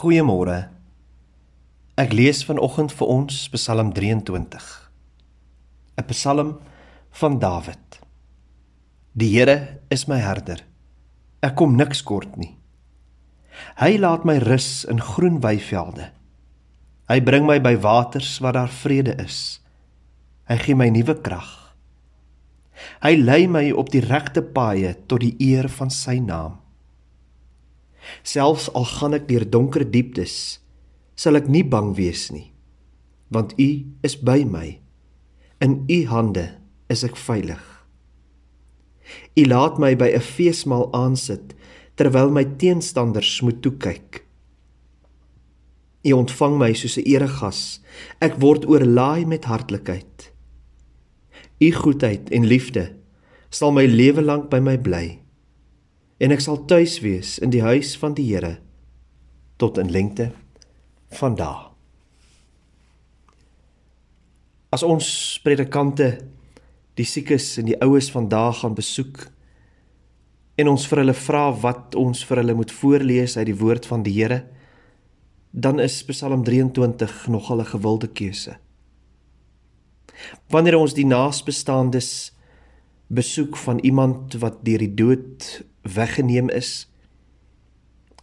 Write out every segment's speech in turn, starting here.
Goeiemôre. Ek lees vanoggend vir ons Psalm 23. 'n Psalm van Dawid. Die Here is my herder. Ek kom niks kort nie. Hy laat my rus in groen weivelde. Hy bring my by waters waar daar vrede is. Hy gee my nuwe krag. Hy lei my op die regte paaie tot die eer van sy naam. Selfs al gaan ek deur donker dieptes, sal ek nie bang wees nie, want U is by my. In U hande is ek veilig. U laat my by 'n feesmaal aansit terwyl my teenstanders moet toe kyk. U ontvang my soos 'n eregas. Ek word oorlaai met hartlikheid. U goedheid en liefde sal my lewe lank by my bly en ek sal tuis wees in die huis van die Here tot in lengte van dae. As ons predikante die siekes en die oues vandag gaan besoek en ons vir hulle vra wat ons vir hulle moet voorlees uit die woord van die Here, dan is Psalm 23 nogal 'n gewilde keuse. Wanneer ons die naasbestaandes besoek van iemand wat deur die dood weggeneem is,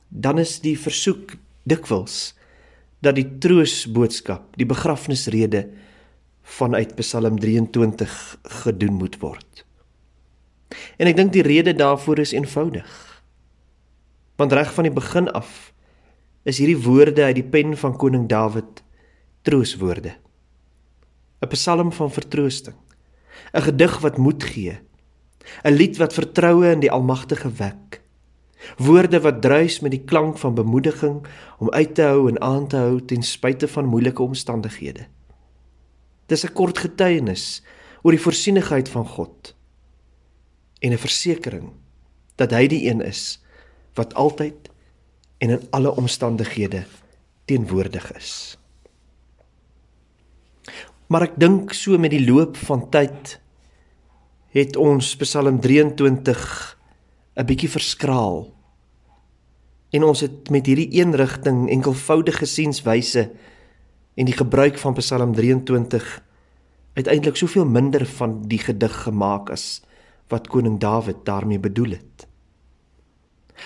dan is die versoek dikwels dat die troosboodskap, die begrafnisrede vanuit Psalm 23 gedoen moet word. En ek dink die rede daarvoor is eenvoudig. Want reg van die begin af is hierdie woorde uit die pen van koning Dawid trooswoorde. 'n Psalm van vertroosting. 'n gedig wat moed gee, 'n lied wat vertroue in die Almagtige wek. Woorde wat druis met die klank van bemoediging om uit te hou en aan te hou ten spyte van moeilike omstandighede. Dis 'n kort getuienis oor die voorsienigheid van God en 'n versekering dat hy die een is wat altyd en in alle omstandighede teenwoordig is. Maar ek dink so met die loop van tyd het ons Psalm 23 'n bietjie verskraal. En ons het met hierdie een rigting enkelvoudige sienswyse en die gebruik van Psalm 23 uiteindelik soveel minder van die gedig gemaak as wat koning Dawid daarmee bedoel het.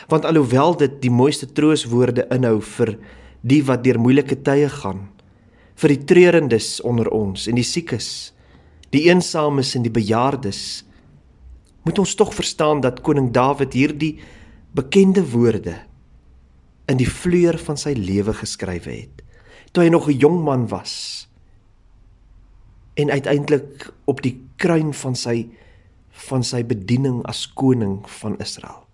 Want alhoewel dit die mooiste trooswoorde inhou vir die wat deur moeilike tye gaan, vir die treurendes onder ons en die siekes, die eensames en die bejaardes, moet ons tog verstaan dat koning Dawid hierdie bekende woorde in die vleur van sy lewe geskrywe het, toe hy nog 'n jong man was en uiteindelik op die kruin van sy van sy bediening as koning van Israel.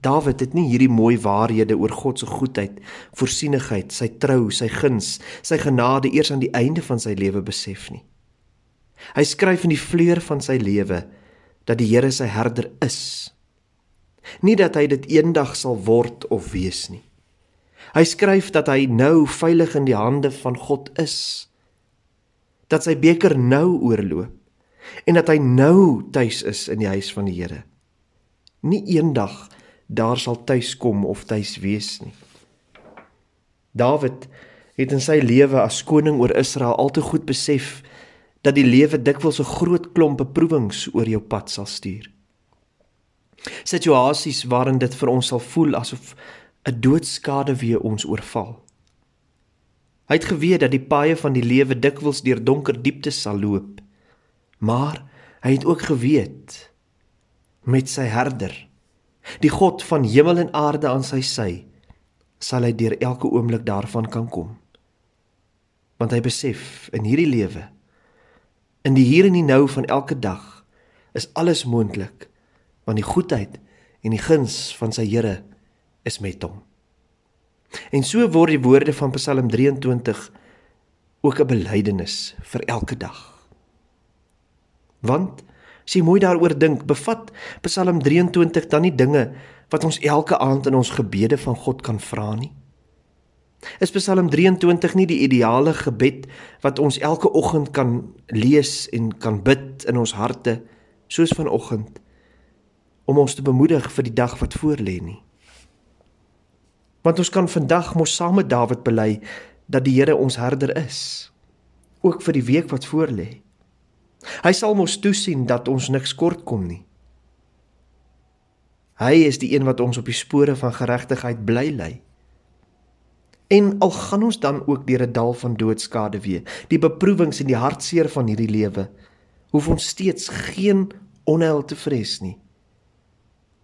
Dawid het nie hierdie mooi waarhede oor God se goedheid, voorsienigheid, sy trou, sy guns, sy genade eers aan die einde van sy lewe besef nie. Hy skryf in die vleur van sy lewe dat die Here sy herder is. Nie dat hy dit eendag sal word of wees nie. Hy skryf dat hy nou veilig in die hande van God is. Dat sy beker nou oorloop en dat hy nou tuis is in die huis van die Here. Nie eendag daar sal tuis kom of tuis wees nie. Dawid het in sy lewe as koning oor Israel al te goed besef dat die lewe dikwels 'n groot klomp beproewings oor jou pad sal stuur. Situasies waarin dit vir ons sal voel asof 'n doodskade weer ons oorval. Hy het geweet dat die paaie van die lewe dikwels deur donker dieptes sal loop. Maar hy het ook geweet met sy herder Die God van hemel en aarde aan sy sy sal hy deur elke oomblik daarvan kan kom. Want hy besef in hierdie lewe in die hier en die nou van elke dag is alles moontlik want die goedheid en die guns van sy Here is met hom. En so word die woorde van Psalm 23 ook 'n belydenis vir elke dag. Want As jy mooi daaroor dink, bevat Psalm 23 dan nie dinge wat ons elke aand in ons gebede van God kan vra nie? Is Psalm 23 nie die ideale gebed wat ons elke oggend kan lees en kan bid in ons harte soos vanoggend om ons te bemoedig vir die dag wat voorlê nie? Want ons kan vandag mos saam met Dawid bely dat die Here ons herder is, ook vir die week wat voorlê. Hy sal mos toesien dat ons niks kort kom nie. Hy is die een wat ons op die spore van geregtigheid bly lei. En al gaan ons dan ook deur 'n dal van doodskade weer, die beproewings en die hartseer van hierdie lewe, hoef ons steeds geen onheil te vrees nie.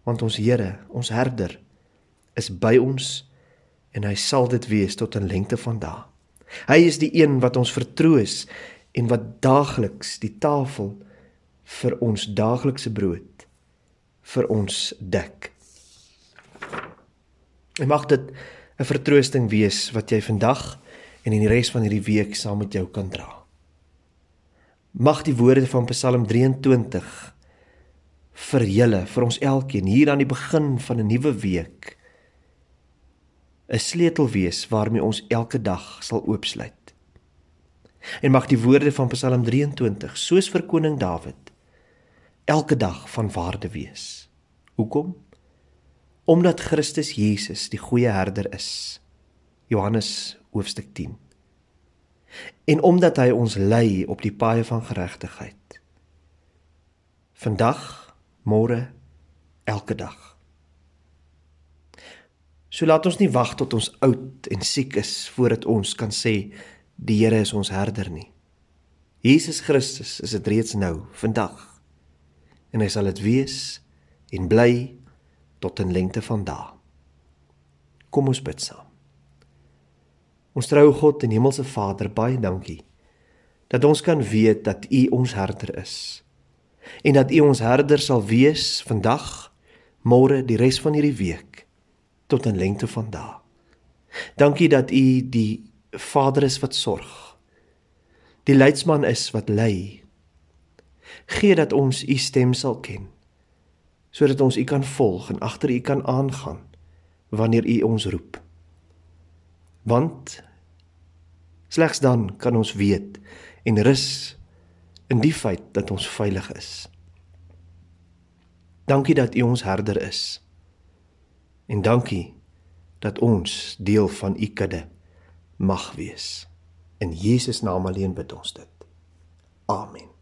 Want ons Here, ons herder, is by ons en hy sal dit wees tot 'n lengte van dae. Hy is die een wat ons vertroos en wat daagliks die tafel vir ons daaglikse brood vir ons dek. En mag dit 'n vertroosting wees wat jy vandag en in die res van hierdie week saam met jou kan dra. Mag die woorde van Psalm 23 vir julle, vir ons elkeen hier aan die begin van 'n nuwe week 'n sleutel wees waarmee ons elke dag sal oopsluit. En mag die woorde van Psalm 23, soos vir koning Dawid, elke dag van waarde wees. Hoekom? Omdat Christus Jesus die goeie herder is. Johannes hoofstuk 10 en omdat hy ons lei op die paaie van geregtigheid. Vandag, môre, elke dag. So laat ons nie wag tot ons oud en siek is voordat ons kan sê die Here is ons herder nie. Jesus Christus is dit reeds nou, vandag. En hy sal dit wees en bly tot 'n lengte van dae. Kom ons bid saam. Ons troue God en Hemelse Vader, baie dankie dat ons kan weet dat U ons herder is. En dat U ons herder sal wees vandag, môre, die res van hierdie week tot 'n lengte van dae. Dankie dat U die Vader is wat sorg. Die leidsman is wat lei. Gee dat ons U stem sal ken sodat ons U kan volg en agter U kan aangaan wanneer U ons roep. Want Slegs dan kan ons weet en rus in die feit dat ons veilig is. Dankie dat U ons herder is. En dankie dat ons deel van U kudde mag wees. In Jesus naam alleen bid ons dit. Amen.